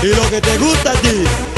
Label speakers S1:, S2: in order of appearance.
S1: Y lo que te gusta a ti.